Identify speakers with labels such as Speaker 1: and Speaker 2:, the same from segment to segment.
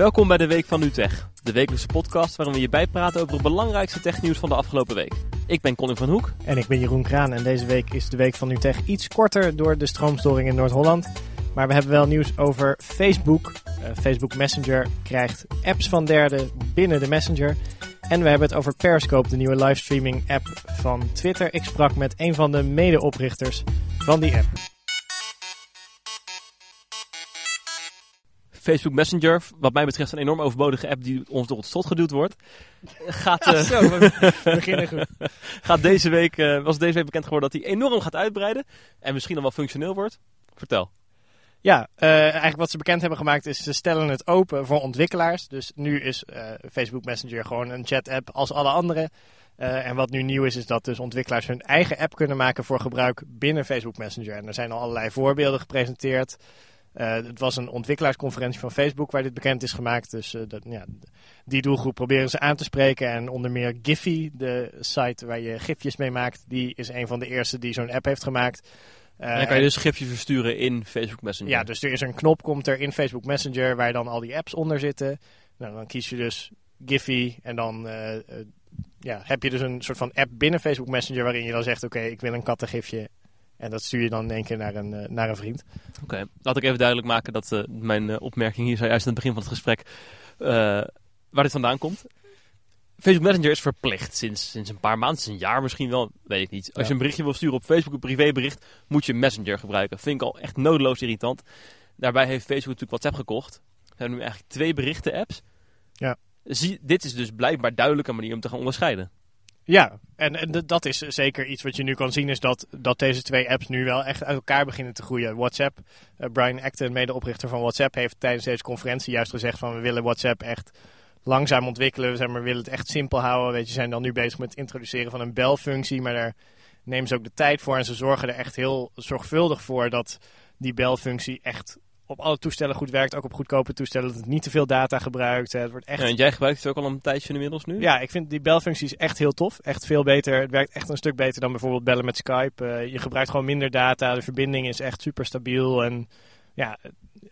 Speaker 1: Welkom bij de Week van Utrecht, de wekelijkse podcast waarin we je bijpraten over het belangrijkste technieuws van de afgelopen week. Ik ben Colin van Hoek.
Speaker 2: En ik ben Jeroen Kraan en deze week is de Week van Utrecht iets korter door de stroomstoring in Noord-Holland. Maar we hebben wel nieuws over Facebook. Uh, Facebook Messenger krijgt apps van derden binnen de Messenger. En we hebben het over Periscope, de nieuwe livestreaming app van Twitter. Ik sprak met een van de medeoprichters van die app.
Speaker 1: Facebook Messenger, wat mij betreft een enorm overbodige app die ons door het slot geduwd wordt. Gaat,
Speaker 2: uh, zo, we beginnen goed.
Speaker 1: gaat deze week, uh, was deze week bekend geworden dat hij enorm gaat uitbreiden. En misschien dan wel functioneel wordt. Vertel.
Speaker 2: Ja, uh, eigenlijk wat ze bekend hebben gemaakt is ze stellen het open voor ontwikkelaars. Dus nu is Facebook Messenger gewoon een chat-app als alle andere. en wat nu nieuw is, is dat dus ontwikkelaars hun eigen app kunnen maken voor gebruik binnen Facebook Messenger. En er zijn al allerlei voorbeelden gepresenteerd. Uh, het was een ontwikkelaarsconferentie van Facebook waar dit bekend is gemaakt. Dus uh, dat, ja, die doelgroep proberen ze aan te spreken. En onder meer Giphy, de site waar je gifjes mee maakt, die is een van de eerste die zo'n app heeft gemaakt.
Speaker 1: En dan kan je dus gifjes versturen in Facebook Messenger.
Speaker 2: Ja, dus er is een knop komt er in Facebook Messenger waar dan al die apps onder zitten. Nou, dan kies je dus Giphy en dan ja, heb je dus een soort van app binnen Facebook Messenger waarin je dan zegt, oké, ik wil een kattengifje en dat stuur je dan in één keer naar een, uh, naar een vriend.
Speaker 1: Oké, laat ik even duidelijk maken dat uh, mijn uh, opmerking hier juist aan het begin van het gesprek waar dit vandaan komt. Facebook Messenger is verplicht sinds, sinds een paar maanden, sinds een jaar misschien wel, weet ik niet. Als je een berichtje wil sturen op Facebook, een privébericht, moet je Messenger gebruiken. Vind ik al echt nodeloos irritant. Daarbij heeft Facebook natuurlijk WhatsApp gekocht. Er zijn nu eigenlijk twee berichten-apps.
Speaker 2: Ja.
Speaker 1: Zie, dit is dus blijkbaar duidelijke manier om te gaan onderscheiden.
Speaker 2: Ja, en, en dat is zeker iets wat je nu kan zien, is dat, dat deze twee apps nu wel echt uit elkaar beginnen te groeien. WhatsApp, uh, Brian Acton, medeoprichter van WhatsApp, heeft tijdens deze conferentie juist gezegd van we willen WhatsApp echt langzaam ontwikkelen. Zeg maar, we willen het echt simpel houden. Weet je, zijn dan nu bezig met het introduceren van een belfunctie, maar daar nemen ze ook de tijd voor en ze zorgen er echt heel zorgvuldig voor dat die belfunctie echt op alle toestellen goed werkt. Ook op goedkope toestellen. Dat het niet te veel data gebruikt. Het wordt echt...
Speaker 1: Ja, en jij gebruikt het ook al een tijdje inmiddels nu?
Speaker 2: Ja, ik vind die belfunctie is echt heel tof. Echt veel beter. Het werkt echt een stuk beter dan bijvoorbeeld bellen met Skype. Uh, je gebruikt gewoon minder data. De verbinding is echt super stabiel. En ja,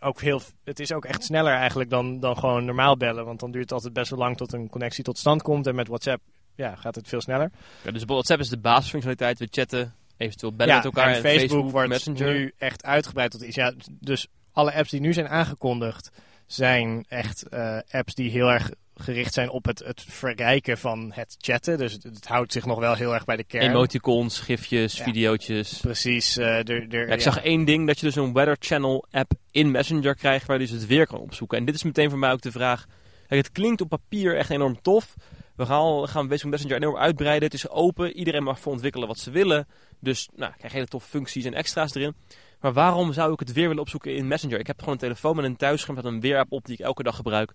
Speaker 2: ook heel, het is ook echt sneller eigenlijk dan, dan gewoon normaal bellen. Want dan duurt het altijd best wel lang tot een connectie tot stand komt. En met WhatsApp ja, gaat het veel sneller.
Speaker 1: Ja, dus WhatsApp is de basisfunctionaliteit. We chatten, eventueel bellen
Speaker 2: ja,
Speaker 1: met elkaar.
Speaker 2: En,
Speaker 1: en
Speaker 2: Facebook,
Speaker 1: Facebook
Speaker 2: wordt
Speaker 1: Messenger.
Speaker 2: nu echt uitgebreid tot iets. Ja, dus alle apps die nu zijn aangekondigd zijn echt uh, apps die heel erg gericht zijn op het, het verrijken van het chatten. Dus het, het, houdt zich nog wel heel erg bij de kern.
Speaker 1: Emoticons, gifjes, ja, videootjes.
Speaker 2: Precies. Uh,
Speaker 1: ja, ik zag één ding, dat je dus een Weather Channel app in Messenger krijgt waar je dus het weer kan opzoeken. En dit is meteen voor mij ook de vraag. Kijk, het klinkt op papier echt enorm tof. We gaan, gaan Facebook Messenger enorm uitbreiden. Het is open. Iedereen mag voor ontwikkelen wat ze willen. Dus nou, krijg hele tof functies en extra's erin. Maar waarom zou ik het weer willen opzoeken in Messenger? Ik heb gewoon een telefoon met een thuisscherm met een weerapp op die ik elke dag gebruik.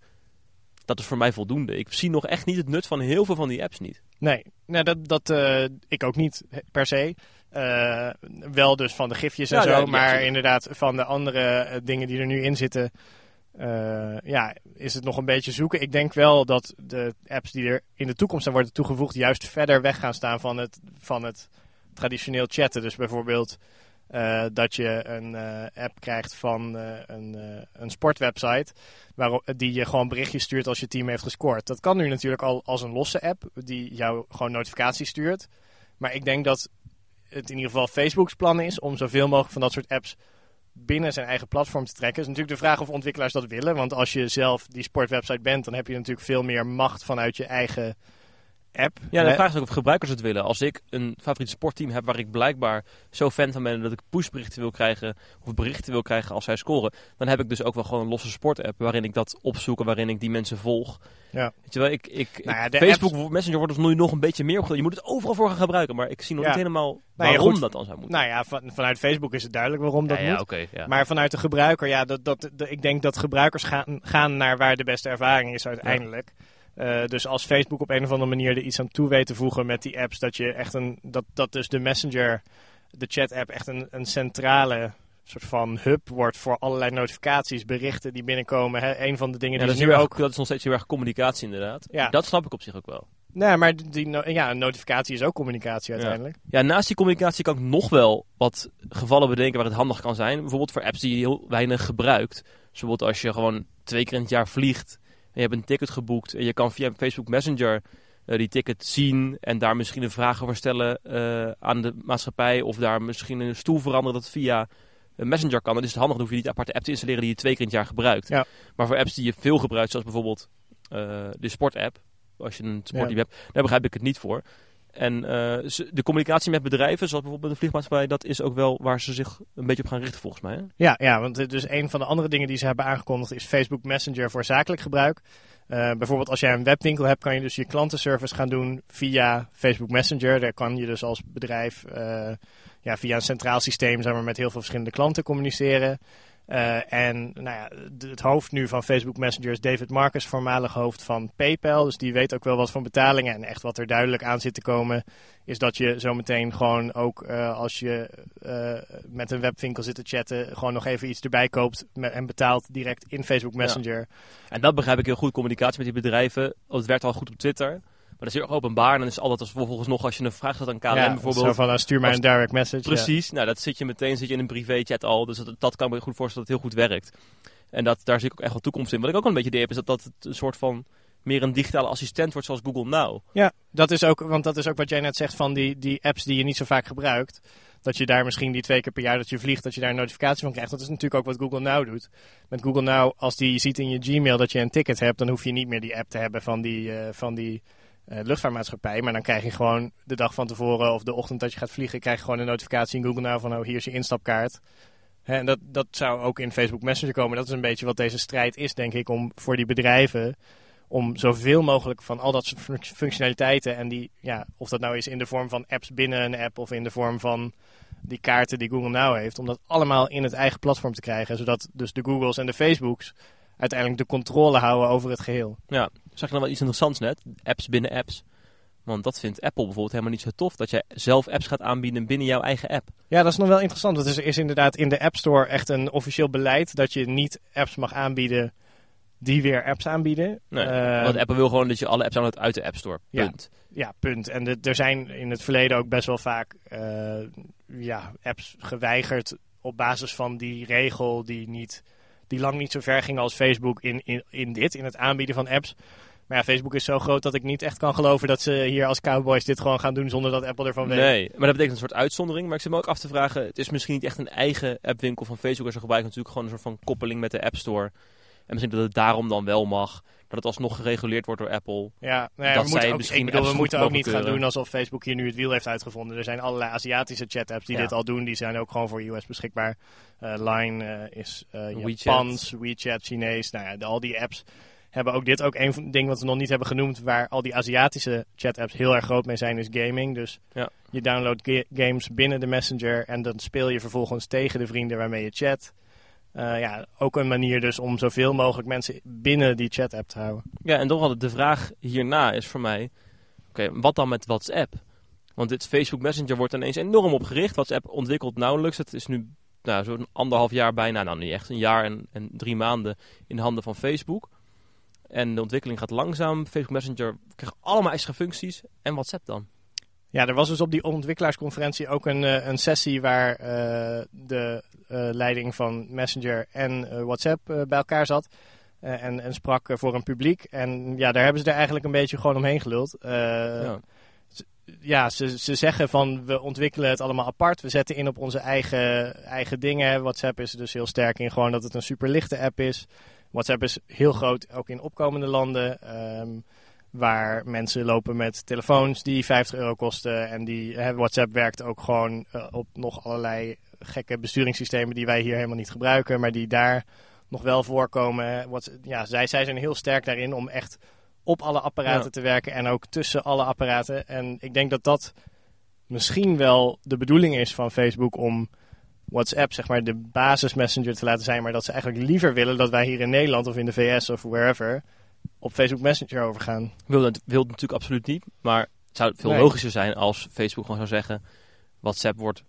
Speaker 1: Dat is voor mij voldoende. Ik zie nog echt niet het nut van heel veel van die apps niet.
Speaker 2: Nee, nee dat, dat uh, ik ook niet per se. Uh, wel dus van de gifjes en
Speaker 1: Ja,
Speaker 2: zo,
Speaker 1: ja,
Speaker 2: maar inderdaad van de andere uh, dingen die er nu in zitten, uh, ja, is het nog een beetje zoeken. Ik denk wel dat de apps die er in de toekomst aan worden toegevoegd juist verder weg gaan staan van het, van het traditioneel chatten. Dus bijvoorbeeld uh, dat je een uh, app krijgt van een, een sportwebsite waarop, die je gewoon berichtjes stuurt als je team heeft gescoord. Dat kan nu natuurlijk al als een losse app die jou gewoon notificaties stuurt. Maar ik denk dat het in ieder geval Facebook's plan is om zoveel mogelijk van dat soort apps binnen zijn eigen platform te trekken. Het is natuurlijk de vraag of ontwikkelaars dat willen. Want als je zelf die sportwebsite bent, dan heb je natuurlijk veel meer macht vanuit je eigen app.
Speaker 1: Ja, de vraag is ook of gebruikers het willen. Als ik een favoriet sportteam heb waar ik blijkbaar zo fan van ben dat ik pushberichten wil krijgen of berichten wil krijgen als zij scoren, dan heb ik dus ook wel gewoon een losse sportapp waarin ik dat opzoek en waarin ik die mensen volg.
Speaker 2: Ja.
Speaker 1: Weet je wel, ik, ik,
Speaker 2: Nou ja,
Speaker 1: ik-
Speaker 2: de
Speaker 1: Facebook
Speaker 2: apps-
Speaker 1: Messenger wordt dus nu nog een beetje meer opgedaan. Je moet het overal voor gaan gebruiken, maar ik zie nog
Speaker 2: Ja.
Speaker 1: niet helemaal
Speaker 2: Nou ja,
Speaker 1: waarom dat dan zou moeten.
Speaker 2: Nou ja, van, vanuit Facebook is het duidelijk waarom dat moet.
Speaker 1: oké. ja.
Speaker 2: Maar vanuit de gebruiker, ja, dat, dat, de- ik denk dat gebruikers gaan, gaan naar waar de beste ervaring is uiteindelijk. Eh, dus als Facebook op een of andere manier er iets aan toe weet te voegen met die apps, dat je echt een, dat, dat dus de Messenger, de chat-app, echt een, een centrale soort van hub wordt voor allerlei notificaties, berichten die binnenkomen. Hè. Een van de dingen
Speaker 1: Ja,
Speaker 2: die
Speaker 1: dat, is
Speaker 2: nu ook.
Speaker 1: dat is nog steeds heel erg communicatie inderdaad.
Speaker 2: Ja.
Speaker 1: Dat snap ik op zich ook wel.
Speaker 2: Nee, maar die, no- ja, een notificatie is ook communicatie uiteindelijk.
Speaker 1: Ja, naast die communicatie kan ik nog wel wat gevallen bedenken waar het handig kan zijn. Bijvoorbeeld voor apps die je heel weinig gebruikt. Dus bijvoorbeeld als je gewoon twee keer in het jaar vliegt je hebt een ticket geboekt en je kan via Facebook Messenger eh, die ticket zien en daar misschien een vraag over stellen eh, aan de maatschappij of daar misschien een stoel veranderen dat via Messenger kan. Dan is het handig, dan hoef je niet aparte app te installeren die je twee keer in het jaar gebruikt.
Speaker 2: Ja.
Speaker 1: Maar voor apps die je veel gebruikt, zoals bijvoorbeeld de sportapp, als je een sportteam hebt, daar begrijp ik het niet voor. En uh, de communicatie met bedrijven, zoals bijvoorbeeld de vliegmaatschappij, dat is ook wel waar ze zich een beetje op gaan richten volgens mij. Hè?
Speaker 2: Ja, ja, want dus een van de andere dingen die ze hebben aangekondigd is Facebook Messenger voor zakelijk gebruik. Uh, bijvoorbeeld als jij een webwinkel hebt, kan je dus je klantenservice gaan doen via Facebook Messenger. Daar kan je dus als bedrijf ja, via een centraal systeem zeg maar, met heel veel verschillende klanten communiceren. Uh, en nou ja, het hoofd nu van Facebook Messenger is David Marcus, voormalig hoofd van PayPal. Dus die weet ook wel wat van betalingen. En echt wat er duidelijk aan zit te komen, is dat je zometeen gewoon ook uh, als je uh, met een webwinkel zit te chatten, gewoon nog even iets erbij koopt en betaalt direct in Facebook Messenger. Ja.
Speaker 1: En dat begrijp ik heel goed, communicatie met die bedrijven. Het werkt al goed op Twitter. Maar dat is heel openbaar. En dan is altijd als vervolgens nog als je een vraag stelt aan KLM
Speaker 2: ja,
Speaker 1: bijvoorbeeld.
Speaker 2: Zo van, uh, stuur mij
Speaker 1: als,
Speaker 2: een direct message.
Speaker 1: Precies.
Speaker 2: Ja.
Speaker 1: Nou, dat zit je meteen zit je in een privé-chat al. Dus dat, dat kan me goed voorstellen dat het heel goed werkt. En dat, daar zie ik ook echt wel toekomst in. Wat ik ook wel een beetje idee heb, is dat dat het een soort van meer een digitale assistent wordt zoals Google Now.
Speaker 2: Ja, dat is ook, want dat is ook wat jij net zegt van die, die apps die je niet zo vaak gebruikt. Dat je daar misschien die twee keer per jaar dat je vliegt, dat je daar een notificatie van krijgt. Dat is natuurlijk ook wat Google Now doet. Met Google Now, als die ziet in je Gmail dat je een ticket hebt, dan hoef je niet meer die app te hebben van die, uh, van die luchtvaartmaatschappij. Maar dan krijg je gewoon de dag van tevoren of de ochtend dat je gaat vliegen, krijg je gewoon een notificatie in Google Now van oh, hier is je instapkaart. En dat, dat zou ook in Facebook Messenger komen. Dat is een beetje wat deze strijd is, denk ik, om voor die bedrijven om zoveel mogelijk van al dat soort functionaliteiten en die, ja, of dat nou is in de vorm van apps binnen een app of in de vorm van die kaarten die Google Now heeft, om dat allemaal in het eigen platform te krijgen, zodat dus de Googles en de Facebooks uiteindelijk de controle houden over het geheel.
Speaker 1: Ja, zag je nog wel iets interessants net? Apps binnen apps. Want dat vindt Apple bijvoorbeeld helemaal niet zo tof. Dat jij zelf apps gaat aanbieden binnen jouw eigen app.
Speaker 2: Ja, dat is nog wel interessant. Want er is inderdaad in de App Store echt een officieel beleid dat je niet apps mag aanbieden die weer apps aanbieden.
Speaker 1: Nee, uh, want Apple wil gewoon dat je alle apps downloadt uit de App Store. Punt.
Speaker 2: Ja, ja punt. En de, er zijn in het verleden ook best wel vaak uh, ja, apps geweigerd op basis van die regel die, niet, die lang niet zo ver ging als Facebook in, in, in dit, in het aanbieden van apps. Maar ja, Facebook is zo groot dat ik niet echt kan geloven dat ze hier als cowboys dit gewoon gaan doen zonder dat Apple ervan weet.
Speaker 1: Nee, maar dat betekent een soort uitzondering. Maar ik zit me ook af te vragen, het is misschien niet echt een eigen appwinkel van Facebook. Ze gebruiken natuurlijk gewoon een soort van koppeling met de App Store. En misschien dat het daarom dan wel mag. Dat het alsnog gereguleerd wordt door Apple.
Speaker 2: Ja, nee,
Speaker 1: dat
Speaker 2: we
Speaker 1: zij
Speaker 2: moeten ook,
Speaker 1: misschien
Speaker 2: ik bedoel, we moeten ook niet gaan doen alsof Facebook hier nu het wiel heeft uitgevonden. Er zijn allerlei Aziatische chat-apps die
Speaker 1: Ja.
Speaker 2: dit al doen. Die zijn ook gewoon voor iOS beschikbaar. Eh, Line eh, is
Speaker 1: WeChat.
Speaker 2: Japans, WeChat, Chinees. Nou ja, de- al die apps hebben ook dit ook een ding wat we nog niet hebben genoemd. Waar al die Aziatische chat-apps heel erg groot mee zijn, is gaming. Dus
Speaker 1: Ja.
Speaker 2: je downloadt ga- games binnen de Messenger en dan speel je vervolgens tegen de vrienden waarmee je chat. Eh, ja, ook een manier dus om zoveel mogelijk mensen binnen die chat-app te houden.
Speaker 1: Ja, en toch wel de vraag hierna is voor mij... Oké, wat dan met WhatsApp? Want dit Facebook Messenger wordt ineens enorm opgericht. WhatsApp ontwikkelt nauwelijks. Het is nu nou, zo'n anderhalf jaar bijna, nou niet echt, een jaar en, en drie maanden in de handen van Facebook. En de ontwikkeling gaat langzaam. Facebook Messenger krijgt allemaal extra functies. En WhatsApp dan?
Speaker 2: Ja, er was dus op die ontwikkelaarsconferentie ook een, eh, een sessie waar eh, de eh, leiding van Messenger en WhatsApp bij elkaar zat. En, en sprak voor een publiek. En ja, daar hebben ze er eigenlijk een beetje gewoon omheen geluld.
Speaker 1: Ja.
Speaker 2: ja, ze, ze zeggen van we ontwikkelen het allemaal apart. We zetten in op onze eigen, eigen dingen. WhatsApp is er dus heel sterk in gewoon dat het een super lichte app is. WhatsApp is heel groot, ook in opkomende landen. ehm, waar mensen lopen met telefoons die 50 euro kosten. En die, hè, WhatsApp werkt ook gewoon eh, op nog allerlei gekke besturingssystemen die wij hier helemaal niet gebruiken. Maar die daar nog wel voorkomen. Wat, ja, zij, zij zijn heel sterk daarin om echt op alle apparaten
Speaker 1: Ja.
Speaker 2: te werken en ook tussen alle apparaten. En ik denk dat dat misschien wel de bedoeling is van Facebook om WhatsApp, zeg maar, de basis messenger te laten zijn. Maar dat ze eigenlijk liever willen dat wij hier in Nederland of in de VS of wherever op Facebook Messenger overgaan.
Speaker 1: Wil het, wil natuurlijk absoluut niet. Maar het zou veel
Speaker 2: Nee.
Speaker 1: logischer zijn als Facebook gewoon zou zeggen... WhatsApp wordt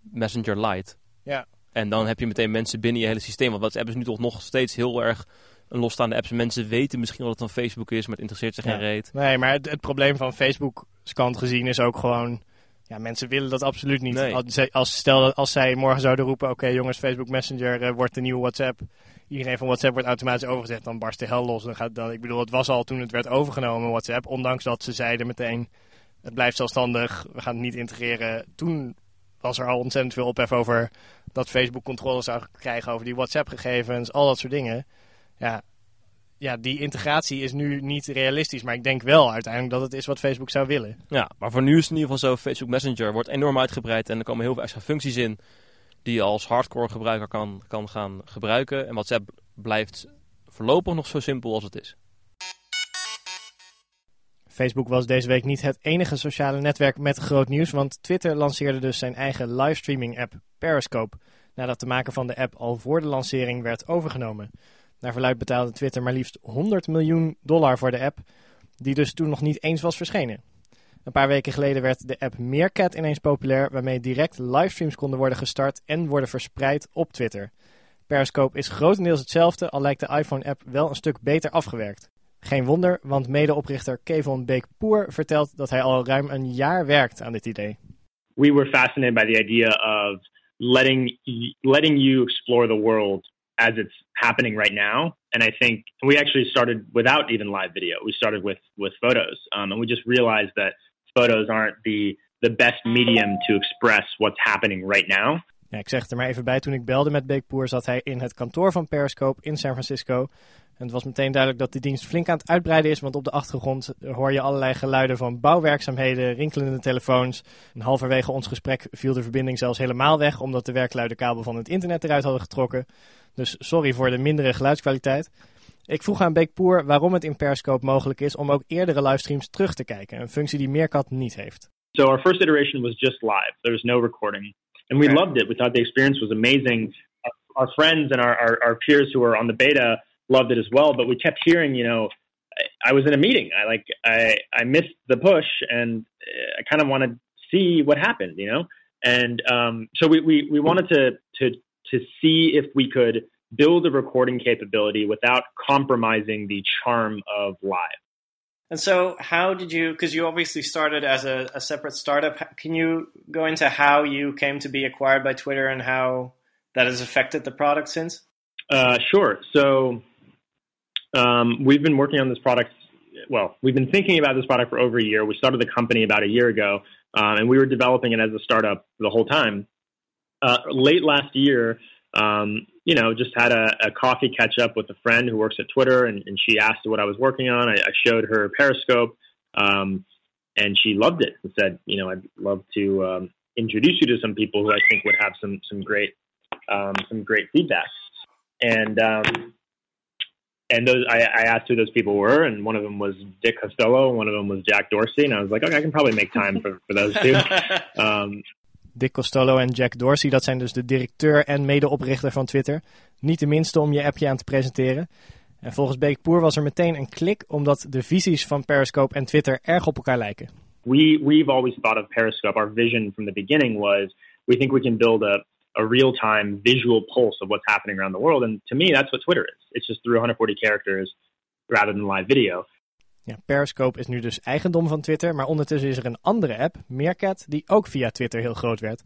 Speaker 1: Messenger Lite.
Speaker 2: Ja.
Speaker 1: En dan heb je meteen mensen binnen je hele systeem. Want WhatsApp is nu toch nog steeds heel erg een losstaande app. Mensen weten misschien wel dat het van Facebook is, maar het interesseert ze geen
Speaker 2: Ja.
Speaker 1: reet.
Speaker 2: Nee, maar het, het probleem van Facebook's kant gezien is ook gewoon... Ja, mensen willen dat absoluut niet.
Speaker 1: Nee.
Speaker 2: Als, als, stel als zij morgen zouden roepen, oké jongens, Facebook Messenger eh, wordt de nieuwe WhatsApp. Iedereen van WhatsApp wordt automatisch overgezet, dan barst de hel los. Dan gaat, dan, ik bedoel, het was al toen het werd overgenomen, WhatsApp. Ondanks dat ze zeiden meteen, het blijft zelfstandig, we gaan het niet integreren. Toen was er al ontzettend veel ophef over dat Facebook controle zou krijgen over die WhatsApp-gegevens, al dat soort dingen. Ja, ja, die integratie is nu niet realistisch, maar ik denk wel uiteindelijk dat het is wat Facebook zou willen.
Speaker 1: Ja, maar voor nu is het in ieder geval zo. Facebook Messenger wordt enorm uitgebreid en er komen heel veel extra functies in die je als hardcore gebruiker kan, kan gaan gebruiken. En WhatsApp blijft voorlopig nog zo simpel als het is.
Speaker 2: Facebook was deze week niet het enige sociale netwerk met groot nieuws, want Twitter lanceerde dus zijn eigen livestreaming-app Periscope, nadat de maker van de app al voor de lancering werd overgenomen. Naar verluid betaalde Twitter maar liefst 100 miljoen dollar voor de app, die dus toen nog niet eens was verschenen. Een paar weken geleden werd de app Meerkat ineens populair, waarmee direct livestreams konden worden gestart en worden verspreid op Twitter. Periscope is grotendeels hetzelfde, al lijkt de iPhone-app wel een stuk beter afgewerkt. Geen wonder, want medeoprichter Kevon Beek-Poer vertelt dat hij al ruim een jaar werkt aan dit idee.
Speaker 3: we were fascinated by the idea of letting letting you explore the world as it's happening right now. And I think we actually started without even live video. We started with with photos, um, and we just realized that photos aren't the the best medium to express what's happening right now.
Speaker 2: Ja, ik zeg er maar even bij, toen ik belde met Beek-Poer zat hij in het kantoor van Periscope in San Francisco. En het was meteen duidelijk dat die dienst flink aan het uitbreiden is, want op de achtergrond hoor je allerlei geluiden van bouwwerkzaamheden, rinkelende telefoons. En halverwege ons gesprek viel de verbinding zelfs helemaal weg, omdat de werkluidenkabel van het internet eruit hadden getrokken. Dus sorry voor de mindere geluidskwaliteit. Ik vroeg aan Beek-Poer waarom het in Periscope mogelijk is om ook eerdere livestreams terug te kijken, een functie die Meerkat niet heeft.
Speaker 3: So our first iteration was just live. There was no recording. And we loved it. We thought the experience was amazing. Our, our friends and our, our, our peers who were on the beta loved it as well. But we kept hearing, you know, I, I was in a meeting. I like I, I missed the push and uh, I kind of want to see what happened, you know? And um, so we, we, we wanted to, to, to see if we could build a recording capability without compromising the charm of live.
Speaker 4: And so, how did you? Because you obviously started as a, a separate startup. Can you go into how you came to be acquired by Twitter and how that has affected the product since?
Speaker 3: Uh, sure. So um, we've been working on this product. Well, we've been thinking about this product for over a year. We started the company about a year ago, um, and we were developing it as a startup the whole time. Uh, late last year, um, you know, just had a, a coffee catch up with a friend who works at Twitter, and, and she asked what I was working on. I, I showed her Periscope, um, and she loved it and said, you know, I'd love to um, introduce you to some people who I think would have some some great um, some great feedback. And um, and those I, I asked who those people were, and one of them was Dick Costello, and one of them was Jack Dorsey, and I was like, okay, I can probably make time for, for those two. Um,
Speaker 2: Dick Costello en Jack Dorsey, dat zijn dus de directeur en medeoprichter van Twitter. Niet de minste om je appje aan te presenteren. En volgens Beekpoer was er meteen een klik, omdat de visies van Periscope en Twitter erg op elkaar lijken.
Speaker 3: we we've always thought of Periscope. Our vision from the beginning was we think we can build a a real time visual pulse of what's happening around the world, and to me, that's what Twitter is. It's just through 140 characters rather than live video.
Speaker 2: Ja, Periscope is nu dus eigendom van Twitter, maar ondertussen is er een andere app, Meerkat, die ook via Twitter heel groot werd.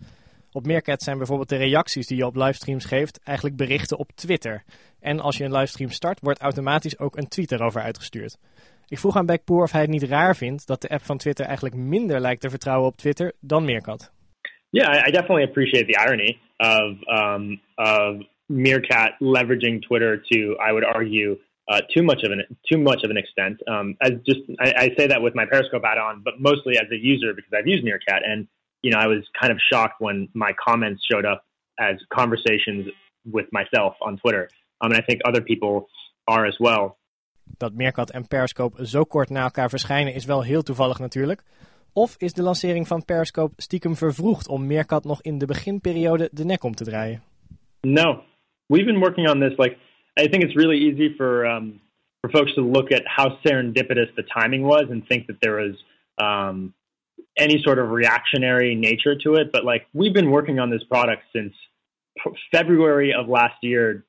Speaker 2: Op Meerkat zijn bijvoorbeeld de reacties die je op livestreams geeft eigenlijk berichten op Twitter. En als je een livestream start, wordt automatisch ook een tweet erover uitgestuurd. Ik vroeg aan Beckpoor of hij het niet raar vindt dat de app van Twitter eigenlijk minder lijkt te vertrouwen op Twitter dan Meerkat.
Speaker 3: Yeah, I definitely appreciate the irony of um, of Meerkat leveraging Twitter to, I would argue, uh, too much of an too much of an extent. Um, as just, I, I say that with my Periscope add-on, but mostly as a user because I've used Meerkat, and you know, I was kind of shocked when my comments showed up as conversations with myself on Twitter, um, and I think other people are as well.
Speaker 2: Dat Meerkat en Periscope zo kort na elkaar verschijnen is wel heel toevallig natuurlijk. Of is de lancering van Periscope stiekem vervroegd om Meerkat nog in de beginperiode de nek om te draaien?
Speaker 3: No, we've been working on this. Like, I think it's really easy for um, for folks to look at how serendipitous the timing was and think that there was um, any sort of reactionary nature to it. But like, we've been working on this product since February of last year.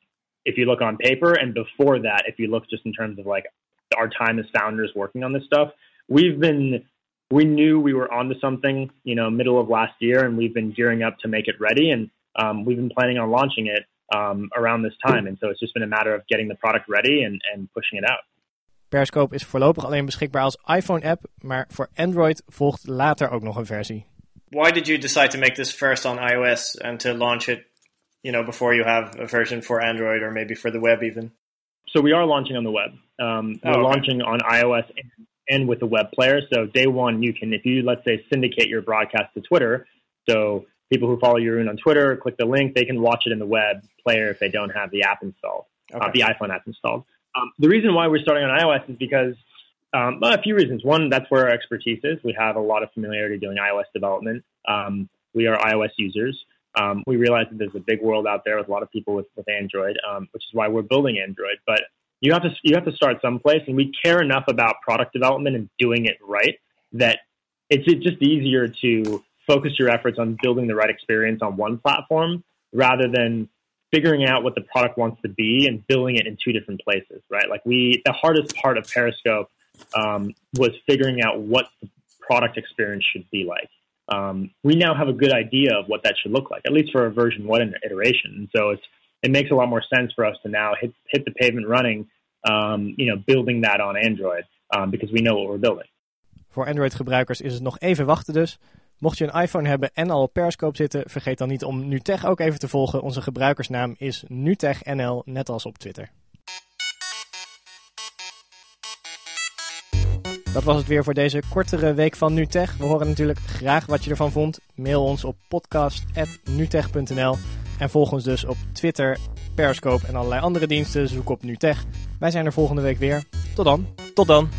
Speaker 3: If you look on paper, and before that, if you look just in terms of like our time as founders working on this stuff, we've been we knew we were onto something, you know, middle of last year, and we've been gearing up to make it ready, and um, we've been planning on launching it um, around this time. And so it's just been a matter of getting the product ready and, and pushing it out.
Speaker 2: Periscope is voorlopig alleen beschikbaar als iPhone-app, maar voor Android volgt later ook nog een versie.
Speaker 4: Why did you decide to make this first on iOS and to launch it, you know, before you have a version for Android or maybe for the web even?
Speaker 3: So we are launching on the web. Um,
Speaker 4: Oh,
Speaker 3: we're
Speaker 4: okay.
Speaker 3: launching on iOS and, and with the web player. So day one, you can, if you let's say syndicate your broadcast to Twitter, so people who follow Yeroon on Twitter click the link, they can watch it in the web player if they don't have the app installed, uh, the iPhone app installed. Um, the reason why we're starting on iOS is because um, well, a few reasons. One, that's where our expertise is. We have a lot of familiarity doing iOS development. Um, we are iOS users. Um, we realize that there's a big world out there with a lot of people with, with Android, um, which is why we're building Android. But you have to you have to start someplace, and we care enough about product development and doing it right that it's just easier to focus your efforts on building the right experience on one platform rather than figuring out what the product wants to be and building it in two different places, right? Like we, the hardest part of Periscope um, was figuring out what the product experience should be like. Um, we now have a good idea of what that should look like, at least for a version one iteration. And so it's, it makes a lot more sense for us to now hit, hit the pavement running, um, you know, building that on Android um, because we know what we're building.
Speaker 2: Voor Android-gebruikers is het nog even wachten dus. Mocht je een iPhone hebben en al op Periscope zitten, vergeet dan niet om Nutech ook even te volgen. Onze gebruikersnaam is NutechNL, net als op Twitter. Dat was het weer voor deze kortere week van Nutech. We horen natuurlijk graag wat je ervan vond. Mail ons op podcast.nutech.nl en volg ons dus op Twitter, Periscope en allerlei andere diensten. Zoek op Nutech. Wij zijn er volgende week weer. Tot dan.
Speaker 1: Tot dan.